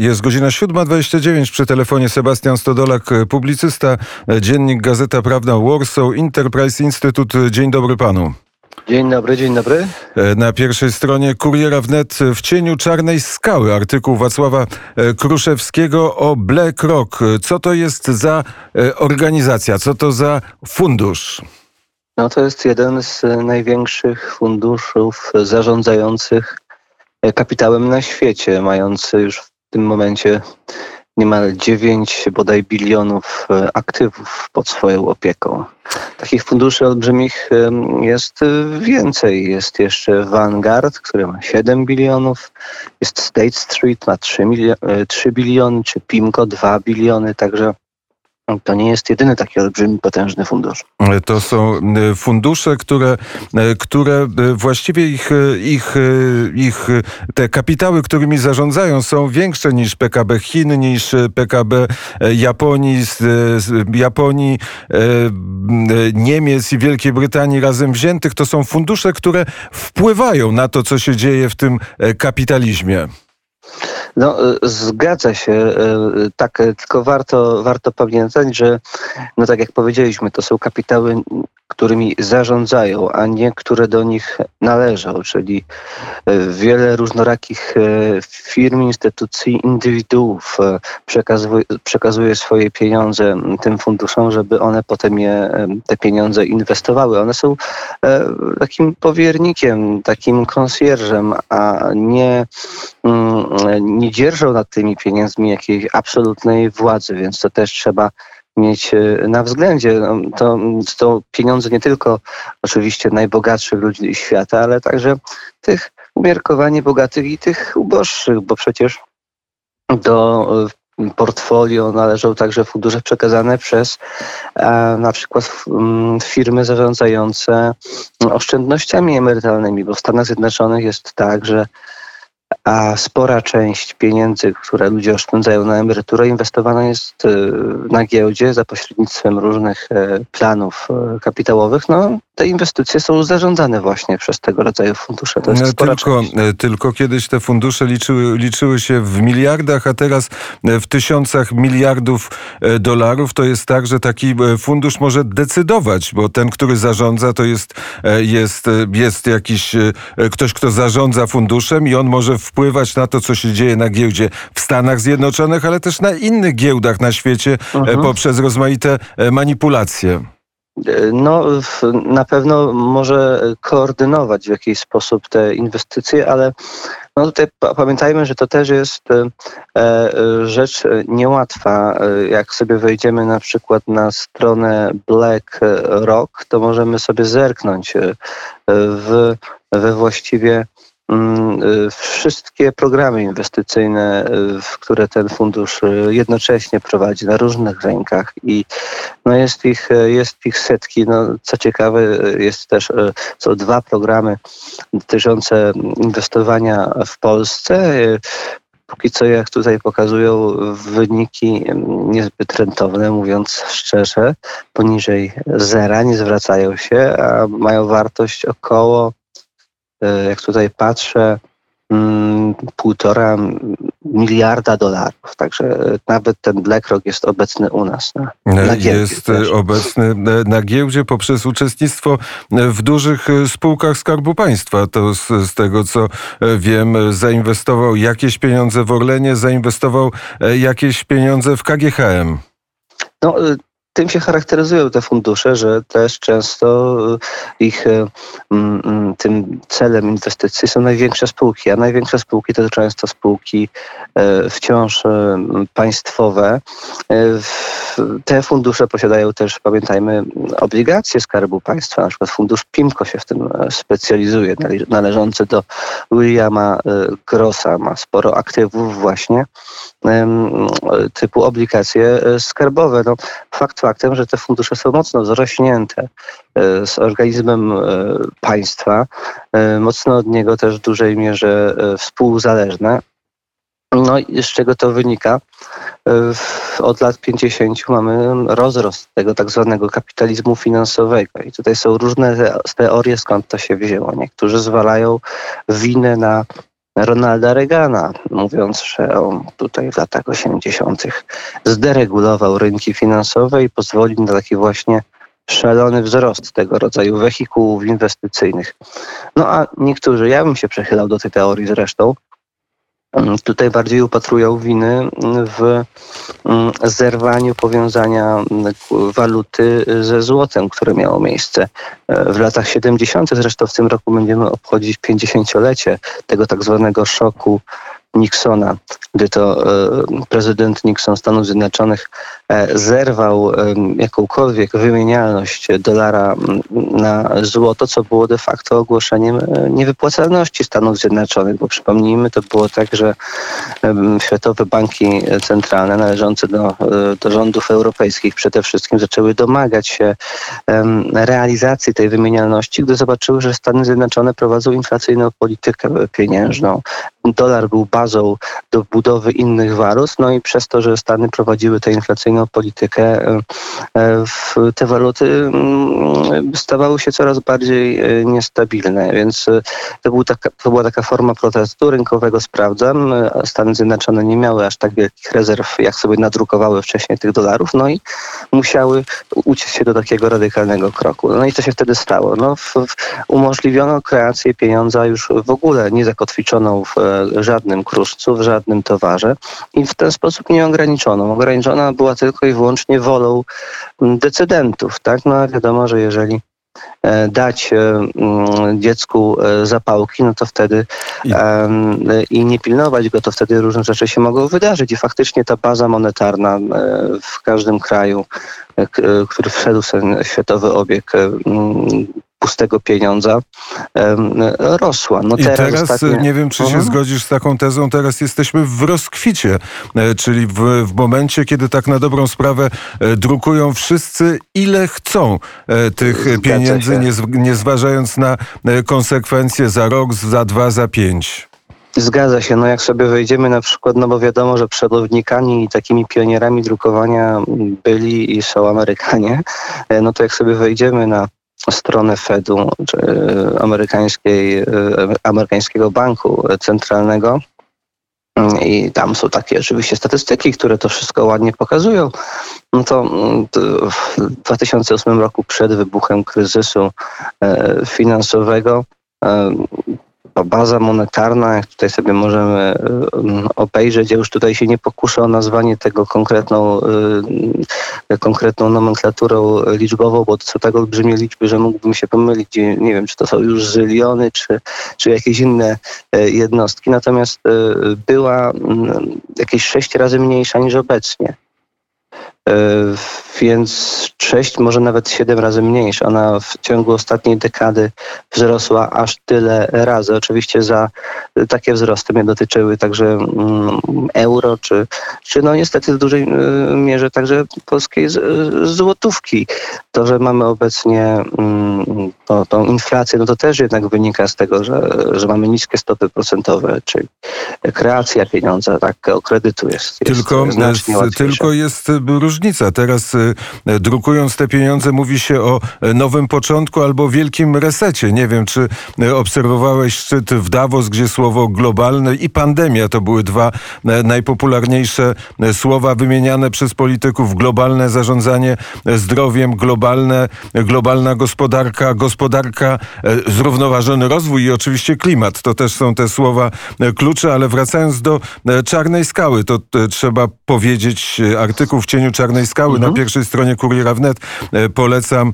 Jest godzina 7.29 przy telefonie Sebastian Stodolak, publicysta, dziennik Gazeta Prawna Warsaw, Enterprise Institute. Dzień dobry panu. Dzień dobry, dzień dobry. Na pierwszej stronie Kuriera Wnet w cieniu czarnej skały artykuł Wacława Kruszewskiego o BlackRock. Co to jest za organizacja? Co to za fundusz? No to jest jeden z największych funduszów zarządzających kapitałem na świecie, mający już w tym momencie niemal 9 bodaj bilionów e, aktywów pod swoją opieką. Takich funduszy olbrzymich jest więcej. Jest jeszcze Vanguard, który ma 7 bilionów, jest State Street, ma 3, 3 biliony, czy PIMCO 2 biliony, także to nie jest jedyny taki olbrzymi, potężny fundusz. To są e, fundusze, które, e, które e, właściwie ich, ich, ich te kapitały, którymi zarządzają, są większe niż PKB Chin, niż PKB Japonii, Japonii, Niemiec i Wielkiej Brytanii razem wziętych. To są fundusze, które wpływają na to, co się dzieje w tym kapitalizmie. No, e, zgadza się. E, tak, tylko warto, warto pamiętać, że no tak jak powiedzieliśmy, to są kapitały którymi zarządzają, a nie które do nich należą, czyli e, wiele różnorakich e, firm, instytucji, indywiduów e, przekazuje, przekazuje swoje pieniądze tym funduszom, żeby one potem je, te pieniądze inwestowały. One są takim powiernikiem, takim konsjerżem, a nie, nie dzierżą nad tymi pieniędzmi jakiejś absolutnej władzy, więc to też trzeba mieć e, na względzie. No, to, to pieniądze nie tylko oczywiście najbogatszych ludzi świata, ale także tych umiarkowanie bogatych i tych uboższych, bo przecież do e, portfolio należą także fundusze przekazane przez na przykład firmy zarządzające oszczędnościami emerytalnymi, bo w Stanach Zjednoczonych jest tak, że a spora część pieniędzy, które ludzie oszczędzają na emeryturę, inwestowana jest e, na giełdzie za pośrednictwem różnych e, planów e, kapitałowych. No, te inwestycje są zarządzane właśnie przez tego rodzaju fundusze. To jest tylko, tylko kiedyś te fundusze liczyły, liczyły się w miliardach, a teraz w tysiącach miliardów dolarów. To jest tak, że taki fundusz może decydować, bo ten, który zarządza, to jest, jest, jest jakiś ktoś, kto zarządza funduszem i on może wpływać na to, co się dzieje na giełdzie w Stanach Zjednoczonych, ale też na innych giełdach na świecie e, mhm. poprzez rozmaite e, manipulacje. E, no, na pewno może koordynować w jakiś sposób te inwestycje, ale no tutaj pamiętajmy, że to też jest rzecz niełatwa. Jak sobie wejdziemy na przykład na stronę BlackRock, to możemy sobie zerknąć w, we właściwie wszystkie programy inwestycyjne, y, które ten fundusz y, jednocześnie prowadzi na różnych rękach i no jest, ich, jest ich setki. No, co ciekawe, jest też, są dwa programy dotyczące inwestowania w Polsce. Póki co, jak tutaj pokazują wyniki niezbyt rentowne, mówiąc szczerze, poniżej zera nie zwracają się, a mają wartość około jak tutaj patrzę, mm, półtora miliarda dolarów. Także nawet ten BlackRock jest obecny u nas. Na, na jest też. obecny na giełdzie poprzez uczestnictwo w dużych spółkach Skarbu Państwa. To z, z tego co wiem, zainwestował jakieś pieniądze w Orlenie, zainwestował jakieś pieniądze w KGHM. No, tym się charakteryzują te fundusze, że też często y, ich y, mm, mm, tym celem inwestycji są największe spółki, a największe spółki to często spółki e, wciąż e, państwowe. E, te fundusze posiadają też, pamiętajmy, obligacje Skarbu Państwa, na przykład fundusz PIMCO się w tym specjalizuje, należący do Williama Grossa, ma sporo aktywów właśnie typu obligacje skarbowe. No, fakt faktem, że te fundusze są mocno zrośnięte e, z organizmem e, państwa, e, mocno od niego też w dużej mierze współzależne. No z czego to wynika? Od lat 50 mamy rozrost tego tak zwanego kapitalizmu finansowego. I tutaj są różne teorie, skąd to się wzięło. Niektórzy zwalają winę na Ronalda Reagana, mówiąc, że on tutaj w latach 80. zderegulował rynki finansowe i pozwolił na taki właśnie szalony wzrost tego rodzaju wehikułów inwestycyjnych. No a niektórzy, ja bym się przechylał do tej teorii zresztą, tutaj bardziej upatrują winy w mm, zerwaniu powiązania mm, waluty ze złotem, które miało miejsce e, w latach 70. Zresztą w tym roku będziemy obchodzić 50-lecie tego tak zwanego szoku Nixona, gdy to e, prezydent Nixon Stanów Zjednoczonych e, zerwał jakąkolwiek wymienialność dolara na złoto, co było de facto ogłoszeniem e, niewypłacalności Stanów Zjednoczonych, bo przypomnijmy, to było tak, że światowe banki centralne należące do, do rządów europejskich przede wszystkim zaczęły domagać się realizacji tej wymienialności, gdy zobaczyły, że Stany Zjednoczone prowadzą inflacyjną politykę pieniężną. Dolar był bazą do budowy innych walut, no i przez to, że Stany prowadziły tę inflacyjną politykę, e, e, te waluty mm, stawały się coraz bardziej e, niestabilne, więc to, był taka, to była taka forma protestu rynkowego, sprawdzam. Stany Zjednoczone nie miały aż tak wielkich rezerw, jak sobie nadrukowały wcześniej tych dolarów, no i musiały uciec się do takiego radykalnego kroku. No i co się wtedy stało? No, w, w umożliwiono kreację pieniądza już w ogóle niezakotwiczoną w żadnym kruszcu, w żadnym towarze i w ten sposób nie ograniczono. Ograniczona była tylko i wyłącznie wolą mm, decydentów. Tak? No a wiadomo, że jeżeli e, dać e, mm, dziecku e, zapałki, no to wtedy I... i nie pilnować go, to wtedy różne rzeczy się mogą wydarzyć. I faktycznie ta baza monetarna w każdym kraju, który wszedł w ten światowy obieg, pustego pieniądza rosła. No I teraz, teraz ostatnie... nie wiem, czy się mhm. zgodzisz z taką tezą, teraz jesteśmy w rozkwicie, e, czyli w, w momencie, kiedy tak na dobrą sprawę e, drukują wszyscy, ile chcą e, tych Zgadza pieniędzy, nie, nie zważając na konsekwencje za rok, za dwa, za pięć. Zgadza się. No jak sobie wejdziemy na przykład, no bo wiadomo, że przodownikami i takimi pionierami drukowania byli i są Amerykanie, no to jak sobie wejdziemy na stronę Fedu, czy amerykańskiej, amerykańskiego banku centralnego. I tam są takie oczywiście statystyki, które to wszystko ładnie pokazują. No to, to w 2008 roku przed wybuchem kryzysu e, finansowego e, baza monetarna, jak tutaj sobie możemy y, obejrzeć, ja już tutaj się nie pokuszę o nazwanie tego konkretną, y, konkretną nomenklaturą liczbową, bo to są tak olbrzymie liczby, że mógłbym się pomylić. Nie wiem, czy to są już zyliony, czy, czy jakieś inne y, jednostki. Natomiast była mm, jakieś sześć razy mniejsza niż obecnie. E, więc 6, może nawet 7 razy mniejsza. Ona w ciągu ostatniej dekady wzrosła aż tyle razy. Oczywiście za takie wzrosty mnie dotyczyły także mm, euro, czy, czy no niestety w dużej y, mierze także polskiej złotówki. To, że mamy obecnie mm, to, tą inflację, no to też jednak wynika z tego, że, że mamy niskie stopy procentowe, czyli kreacja pieniądza, tak, kredytu jest, jest tylko, jest, tylko jest różnica. Teraz y, drukując te pieniądze mówi się o nowym początku albo wielkim resecie. Nie wiem, czy obserwowałeś szczyt w Davos, gdzie słowo globalne i pandemia to były dwa najpopularniejsze słowa wymieniane przez polityków. Globalne zarządzanie zdrowiem, globalne, globalna gospodarka, gospodarka, zrównoważony rozwój i oczywiście klimat. To też są te słowa klucze, ale wracając do Czarnej Skały, to trzeba powiedzieć artykuł w cieniu Czarnej Skały mhm. na pierwszej stronie Kuriera Wnet. Polecam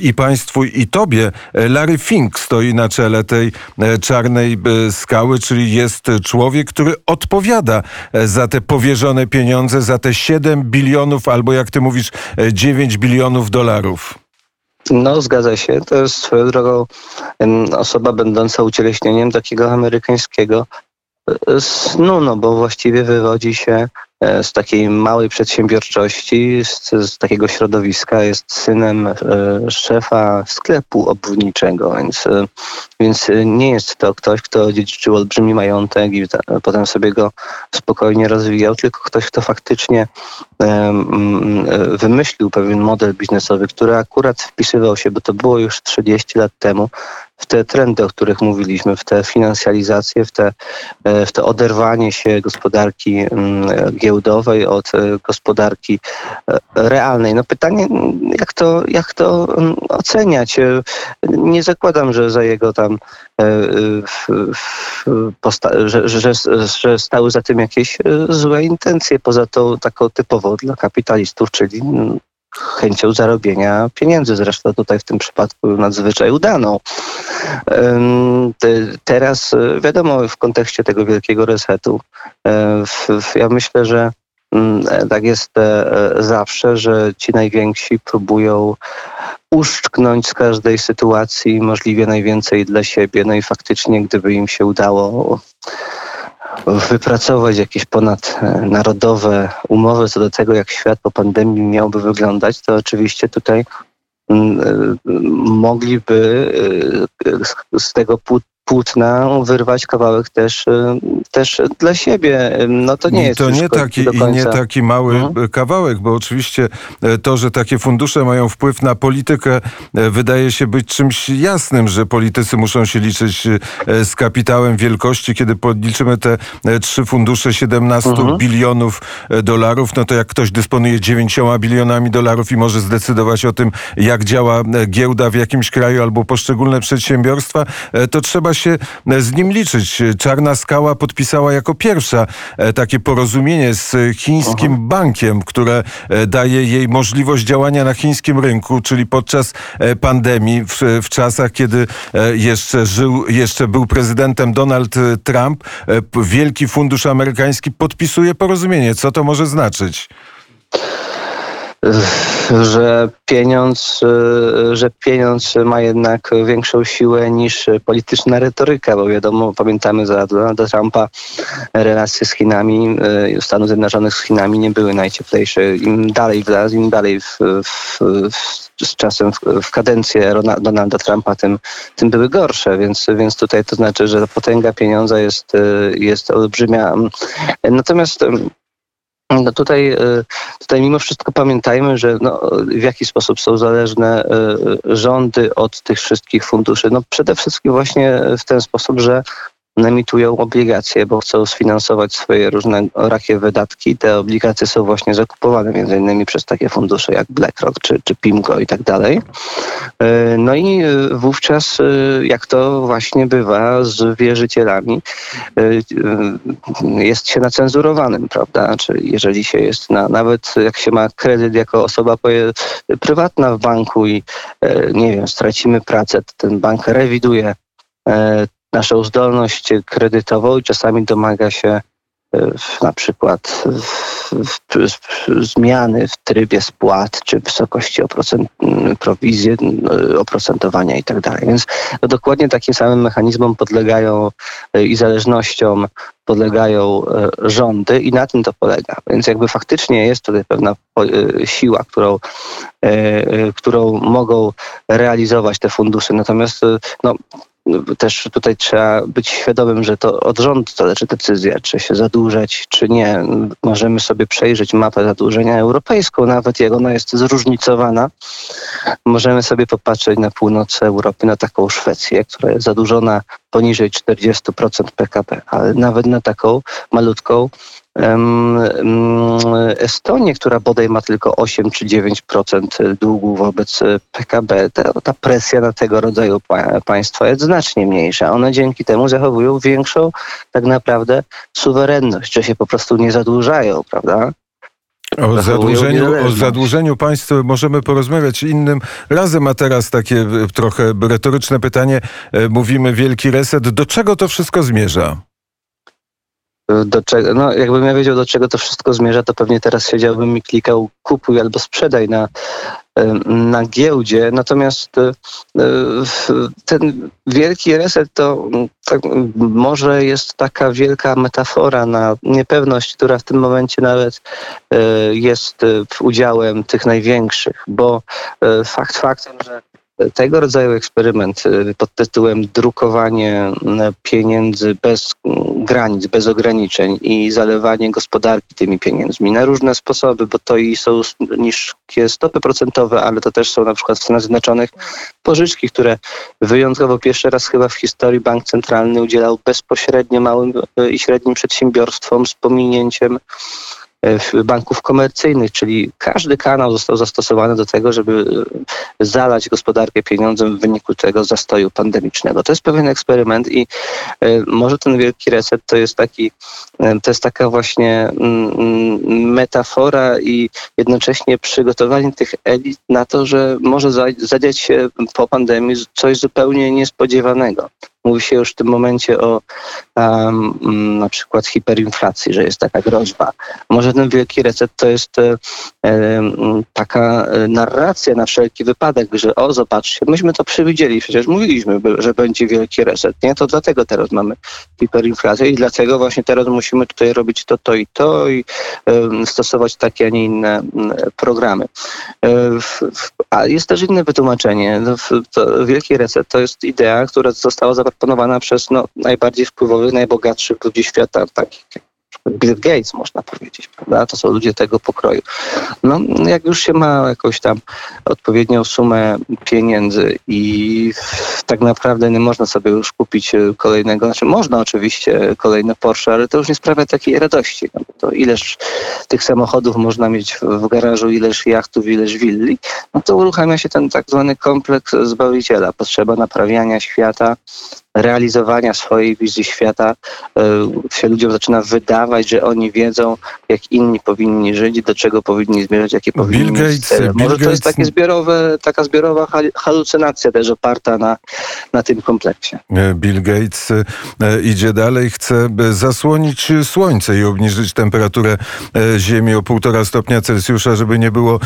i Państwu, i Tobie. Larry Fink stoi na czele tej Czarnej Skały, czyli jest człowiek, który odpowiada za te powierzone pieniądze, za te 7 bilionów albo jak ty mówisz 9 bilionów dolarów. No, zgadza się. To jest swoją drogą osoba będąca ucieleśnieniem takiego amerykańskiego e, snu, no bo właściwie wywodzi się E, z takiej małej przedsiębiorczości, z, z takiego środowiska, jest synem e, szefa sklepu obwodniczego, więc, e, więc nie jest to ktoś, kto dziedziczył olbrzymi majątek i potem sobie go spokojnie rozwijał, tylko ktoś, kto faktycznie wymyślił pewien model biznesowy, który akurat wpisywał się, bo to było już 30 lat temu, w te trendy, o których mówiliśmy, w tę finansjalizację, w te, w te oderwanie się gospodarki mm, giełdowej od gospodarki realnej. No pytanie, jak to, jak to mm, oceniać? Nie zakładam, że za jego tam że, że, że stały za tym jakieś złe intencje, poza tą taką typową dla kapitalistów, czyli chęcią zarobienia pieniędzy, zresztą tutaj w tym przypadku nadzwyczaj udaną. Teraz e, wiadomo, w kontekście tego wielkiego resetu, e, ja myślę, że mm, e, tak jest zawsze, że ci najwięksi próbują uszczknąć z każdej sytuacji możliwie najwięcej dla siebie. No i faktycznie, gdyby im się udało wypracować jakieś ponadnarodowe umowy co do tego, jak świat po pandemii miałby wyglądać, to oczywiście tutaj mm, y, mogliby y, z tego płótna wyrwać kawałek też, y, też dla siebie. No to nie jest to nie taki, I nie taki mały mhm. kawałek, bo oczywiście e, to, że takie fundusze mają wpływ na politykę, e, wydaje się być czymś jasnym, że politycy muszą się liczyć e, z kapitałem wielkości. Kiedy podliczymy te trzy fundusze 17 mhm. bilionów dolarów, no to jak ktoś dysponuje 9 bilionami dolarów i może zdecydować o tym, jak działa giełda w jakimś kraju albo poszczególne przedsiębiorstwa, to trzeba się e, z nim liczyć. Czarna Skała podpisała jako pierwsza e, takie porozumienie z chińskim Aha. bankiem, które e, daje jej możliwość działania na chińskim rynku, czyli podczas pandemii, w, w czasach, kiedy jeszcze żył, jeszcze był prezydentem Donald Trump, Wielki Fundusz Amerykański podpisuje porozumienie. Co to może znaczyć? Że pieniądz, e, że pieniądz ma jednak większą siłę niż polityczna retoryka, bo wiadomo, pamiętamy za Donalda Trumpa relacje z Chinami, e, Stanów Zjednoczonych z Chinami nie były najcieplejsze. Im dalej w las, im dalej w, w, w, z czasem w, kadencję Donalda Trumpa, tym, tym były gorsze, więc, więc tutaj to znaczy, że potęga pieniądza jest, e, jest olbrzymia. Natomiast no tutaj, e, tutaj mimo wszystko pamiętajmy, że no, w jaki sposób są zależne e, rządy od tych wszystkich funduszy. No przede wszystkim właśnie w ten sposób, że emitują obligacje, bo chcą sfinansować swoje różne rakie wydatki. Te obligacje są właśnie zakupowane między innymi przez takie fundusze jak BlackRock czy, czy PIMGO i tak dalej. E, no i e, wówczas, e, jak to właśnie bywa z wierzycielami, jest się na cenzurowanym, prawda? Czyli jeżeli się jest na, nawet jak się ma kredyt jako osoba prywatna w banku i nie wiem, stracimy pracę, ten bank rewiduje naszą zdolność kredytową i czasami domaga się e, na przykład zmiany w trybie spłat czy wysokości oprocent, prowizji, oprocentowania i tak. Więc no dokładnie takim samym mechanizmom podlegają e, i zależnościom podlegają e, rządy i na tym to polega. Więc jakby faktycznie jest tutaj pewna siła, którą, którą mogą realizować te fundusze. Natomiast no, też tutaj trzeba być świadomym, że to od rządu zależy decyzja, czy się zadłużać, czy nie. Możemy sobie przejrzeć mapę zadłużenia europejską, nawet jak ona jest zróżnicowana. Możemy sobie popatrzeć na północ Europy, na taką Szwecję, która jest zadłużona poniżej 40% PKB, ale nawet na taką malutką Estonię, która bodaj ma tylko 8 czy 9% długu wobec PKB, ta, ta presja na tego rodzaju państwa jest znacznie mniejsza. One dzięki temu zachowują większą tak naprawdę suwerenność, że się po prostu nie zadłużają, prawda? O zadłużeniu, o zadłużeniu państw możemy porozmawiać innym razem, a teraz takie e, trochę retoryczne pytanie. E, mówimy wielki reset. Do czego to wszystko zmierza? Do czego, no jakbym ja wiedział, do czego to wszystko zmierza, to pewnie teraz siedziałbym i klikał kupuj albo sprzedaj na, na giełdzie. Natomiast e, ten wielki reset to tak, może jest taka wielka metafora na niepewność, która w tym momencie nawet e, jest udziałem tych największych, bo e, fakt faktem, że tego rodzaju eksperyment pod tytułem drukowanie pieniędzy bez granic, bez ograniczeń i zalewanie gospodarki tymi pieniędzmi na różne sposoby, bo to i są niskie stopy procentowe, ale to też są na przykład w Stanach Zjednoczonych pożyczki, które wyjątkowo pierwszy raz chyba w historii bank centralny udzielał bezpośrednio małym i średnim przedsiębiorstwom z pominięciem banków komercyjnych, czyli każdy kanał został zastosowany do tego, żeby e, zalać gospodarkę pieniądzem w wyniku tego zastoju pandemicznego. To jest pewien eksperyment i e, może ten wielki reset to jest taki, to jest taka właśnie mm, mm, metafora i jednocześnie przygotowanie tych elit na to, że może zadziać się po pandemii coś zupełnie niespodziewanego. Mówi się już w tym momencie o um, na przykład hiperinflacji, że jest taka groźba. Może ten wielki reset to jest e, e, taka narracja na wszelki wypadek, że o zobaczcie, myśmy to przewidzieli, przecież mówiliśmy, że będzie wielki reset, nie? To dlatego teraz mamy hiperinflację i dlatego właśnie teraz musimy tutaj robić to, to i to i e, stosować takie, a nie inne programy. E, a jest też inne wytłumaczenie. No, wielki reset to jest idea, która została zaproponowana zaproponowana przez no, najbardziej wpływowych, najbogatszych ludzi świata, takich jak Bill Gates, można powiedzieć, prawda? To są ludzie tego pokroju. No, jak już się ma jakąś tam odpowiednią sumę pieniędzy i tak naprawdę nie można sobie już kupić kolejnego, znaczy można oczywiście kolejne Porsche, ale to już nie sprawia takiej radości. No, to ileż tych samochodów można mieć w garażu, ileż jachtów, ileż willi, no to uruchamia się ten tak zwany kompleks zbawiciela, potrzeba naprawiania świata, realizowania swojej wizji świata e, się ludziom zaczyna wydawać, że oni wiedzą, jak inni powinni żyć, do czego powinni zmierzać, jakie powinni Bill Gates, Bill Może to jest takie zbiorowe, taka zbiorowa halucynacja też oparta na, na tym kompleksie. E, Bill Gates e, idzie dalej, chce zasłonić słońce i obniżyć temperaturę Ziemi o półtora stopnia Celsjusza, żeby nie było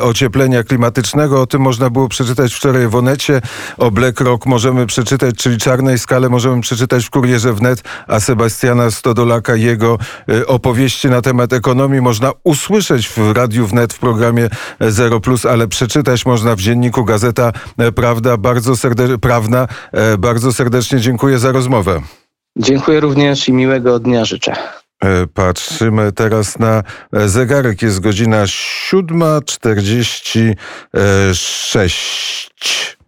ocieplenia klimatycznego. O tym można było przeczytać wczoraj w Onecie. O BlackRock możemy przeczytać, czyli czarnej skale możemy przeczytać w Kurierze Wnet, a Sebastiana Stodolaka jego e, opowieści na temat ekonomii można usłyszeć w Radiu Wnet w programie Zero Plus, ale przeczytać można w dzienniku Gazeta Prawda. Bardzo serdecznie, Prawna. E, bardzo serdecznie dziękuję za rozmowę. Dziękuję również i miłego dnia życzę. E, patrzymy teraz na zegarek. Jest godzina 7.46.